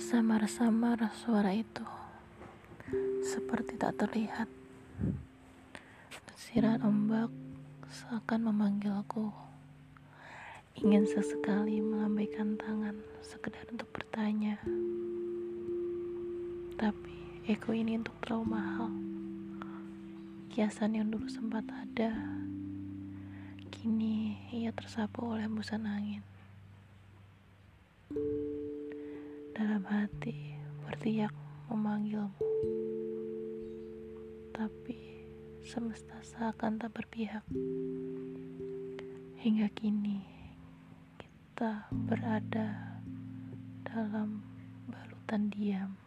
Samar-samar suara itu seperti tak terlihat. Desiran ombak seakan memanggilku. Ingin sesekali melambaikan tangan sekedar untuk bertanya. Tapi eko ini untuk terlalu mahal. Kiasan yang dulu sempat ada, kini ia tersapu oleh hembusan angin. Dalam hati berteriak memanggilmu. Tapi semesta seakan tak berpihak. Hingga kini kita berada dalam balutan diam.